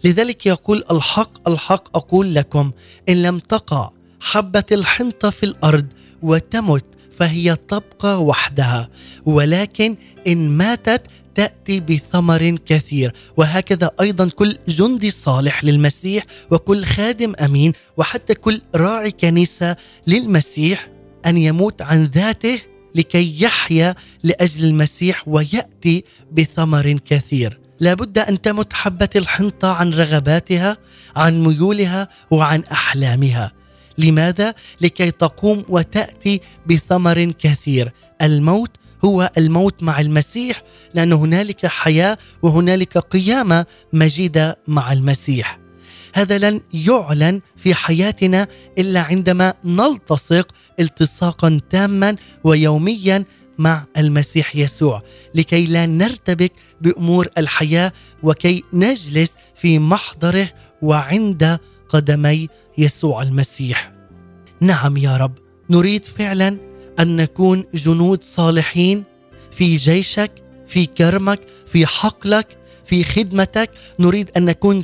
لذلك يقول الحق الحق أقول لكم إن لم تقع حبة الحنطة في الأرض وتمت فهي تبقى وحدها ولكن إن ماتت تأتي بثمر كثير. وهكذا أيضا كل جندي صالح للمسيح وكل خادم أمين وحتى كل راعي كنيسة للمسيح أن يموت عن ذاته لكي يحيا لأجل المسيح ويأتي بثمر كثير. لابد أن تمت حبة الحنطة عن رغباتها عن ميولها وعن أحلامها. لماذا؟ لكي تقوم وتأتي بثمر كثير. الموت هو الموت مع المسيح لأن هنالك حياة وهنالك قيامة مجيدة مع المسيح. هذا لن يعلن في حياتنا إلا عندما نلتصق التصاقا تاما ويوميا مع المسيح يسوع لكي لا نرتبك بأمور الحياة وكي نجلس في محضره وعند قدمي يسوع المسيح. نعم يا رب نريد فعلا أن نكون جنود صالحين في جيشك في كرمك في حقلك في خدمتك نريد أن نكون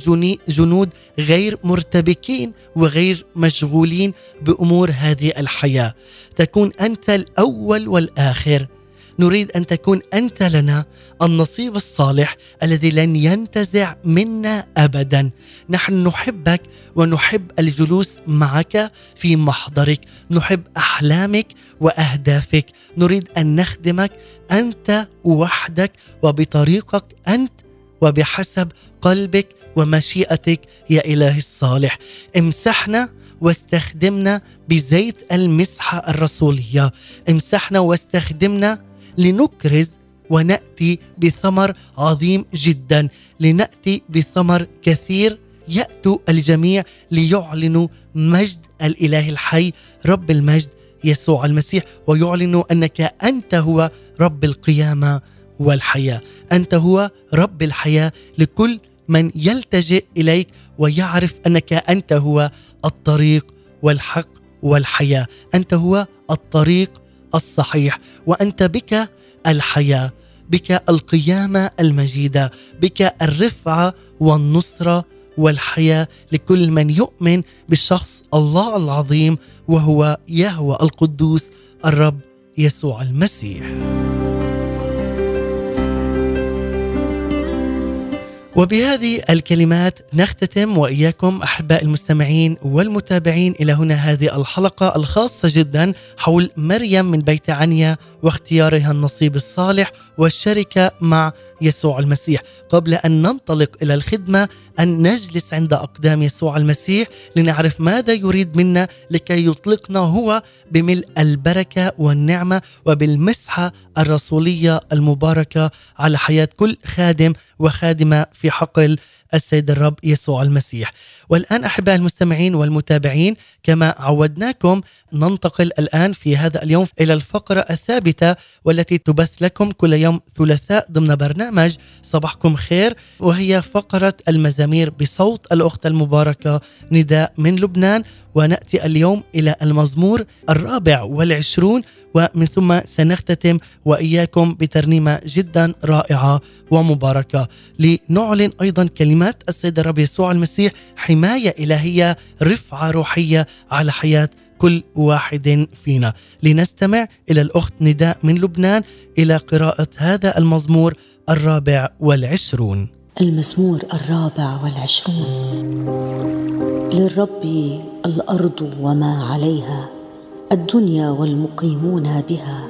جنود غير مرتبكين وغير مشغولين بأمور هذه الحياة. تكون أنت الأول والآخر. نريد أن تكون أنت لنا النصيب الصالح الذي لن ينتزع منا ابدا. نحن نحبك ونحب الجلوس معك في محضرك. نحب أحلامك وأهدافك. نريد أن نخدمك أنت وحدك وبطريقك أنت وبحسب قلبك ومشيئتك يا إلهي الصالح. امسحنا واستخدمنا بزيت المسحه الرسولية. امسحنا واستخدمنا لنكرز ونأتي بثمر عظيم جدا. لنأتي بثمر كثير يأتوا الجميع ليعلنوا مجد الإله الحي رب المجد يسوع المسيح ويعلنوا أنك أنت هو رب القيامه والحياة. أنت هو رب الحياة لكل من يلتجئ إليك ويعرف أنك أنت هو الطريق والحق والحياة. أنت هو الطريق الصحيح. وأنت بك الحياة بك القيامة المجيدة بك الرفعه والنصرة والحياة لكل من يؤمن بالشخص الله العظيم وهو يهوى القدوس الرب يسوع المسيح. وبهذه الكلمات نختتم وإياكم أحباء المستمعين والمتابعين إلى هنا هذه الحلقة الخاصة جدا حول مريم من بيت عنيا واختيارها النصيب الصالح والشركة مع يسوع المسيح. قبل أن ننطلق إلى الخدمة أن نجلس عند أقدام يسوع المسيح لنعرف ماذا يريد منا لكي يطلقنا هو بملء البركة والنعمة وبالمسحة الرسولية المباركة على حياة كل خادم وخادمة في حقل السيد الرب يسوع المسيح. والآن أحباء المستمعين والمتابعين كما عودناكم ننتقل الآن في هذا اليوم إلى الفقرة الثابتة والتي تبث لكم كل يوم ثلاثاء ضمن برنامج صباحكم خير وهي فقرة المزامير بصوت الأخت المباركة نداء من لبنان. ونأتي اليوم إلى المزمور الرابع والعشرون ومن ثم سنختتم وإياكم بترنيمة جدا رائعة ومباركة. لنعلن أيضا كلمات السيد الرب يسوع المسيح حماية إلهية رفعة روحية على حياة كل واحد فينا. لنستمع إلى الأخت نداء من لبنان إلى قراءة هذا المزمور الرابع والعشرون. المزمور الرابع والعشرون. للرب الأرض وما عليها الدنيا والمقيمون بها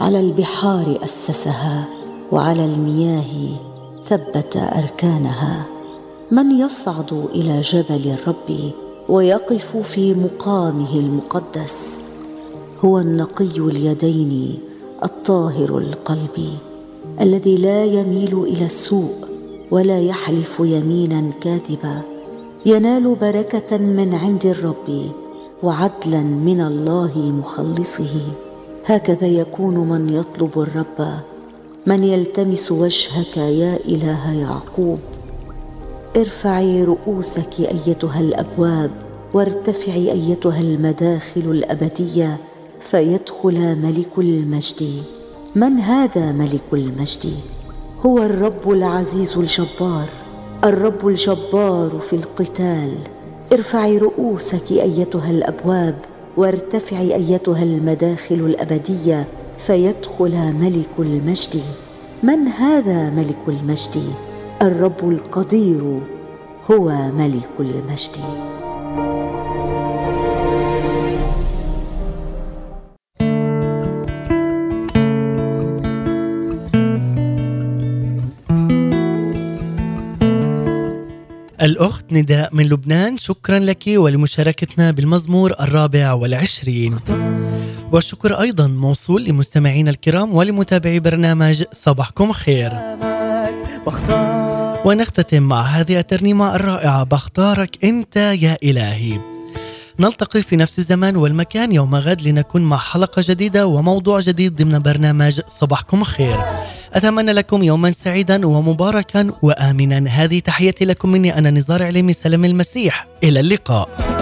على البحار أسسها وعلى المياه ثبت أركانها. من يصعد إلى جبل الرب ويقف في مقامه المقدس هو النقي اليدين الطاهر القلب الذي لا يميل إلى السوء ولا يحلف يمينا كاذبا. ينال بركة من عند الرب وعدلا من الله مخلصه. هكذا يكون من يطلب الرب من يلتمس وجهك يا إله يعقوب. ارفعي رؤوسك أيتها الأبواب وارتفعي أيتها المداخل الأبدية فيدخل ملك المجد. من هذا ملك المجد؟ هو الرب العزيز الجبار. الرب الجبار في القتال. ارفعي رؤوسك أيتها الأبواب وارتفعي أيتها المداخل الأبدية فيدخل ملك المجد. من هذا ملك المجد؟ الرب القدير هو ملك المجد. الأخت نداء من لبنان شكرا لك ولمشاركتنا بالمزمور الرابع والعشرين. والشكر أيضا موصول لمستمعينا الكرام ولمتابعي برنامج صباحكم خير. ونختتم مع هذه الترنيمة الرائعة بختارك أنت يا إلهي. نلتقي في نفس الزمان والمكان يوم غد لنكون مع حلقة جديدة وموضوع جديد ضمن برنامج صباحكم خير. أتمنى لكم يوما سعيدا ومباركا وآمنا. هذه تحياتي لكم مني أنا نزار عليمي سلام المسيح. إلى اللقاء.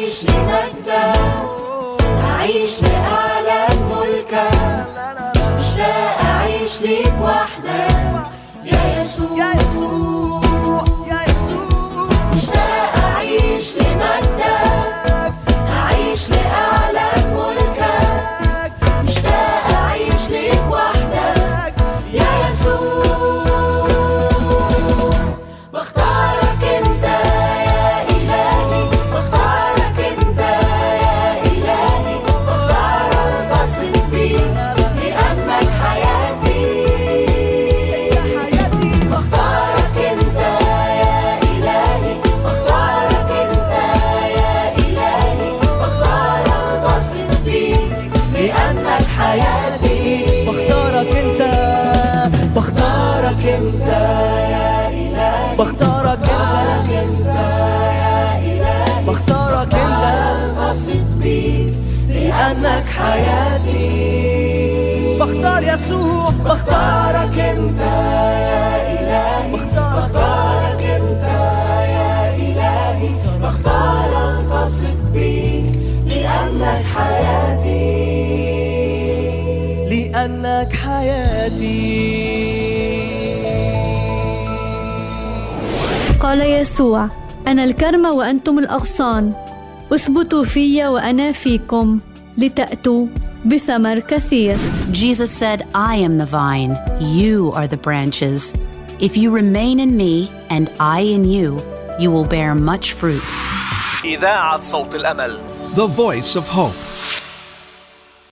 أعيش لمجدك أعيش لأعلى ملكك مشتاق أعيش ليك وحدك. يا يسوع. قال يسوع. أنا الكرمة وأنتم الأغصان. اثبتوا في وأنا فيكم لتأتوا بثمر كثير. Jesus said, I am the vine, you are the branches. If you remain in me and I in you, you will bear much fruit. إذاعة صوت الأمل. The Voice of Hope.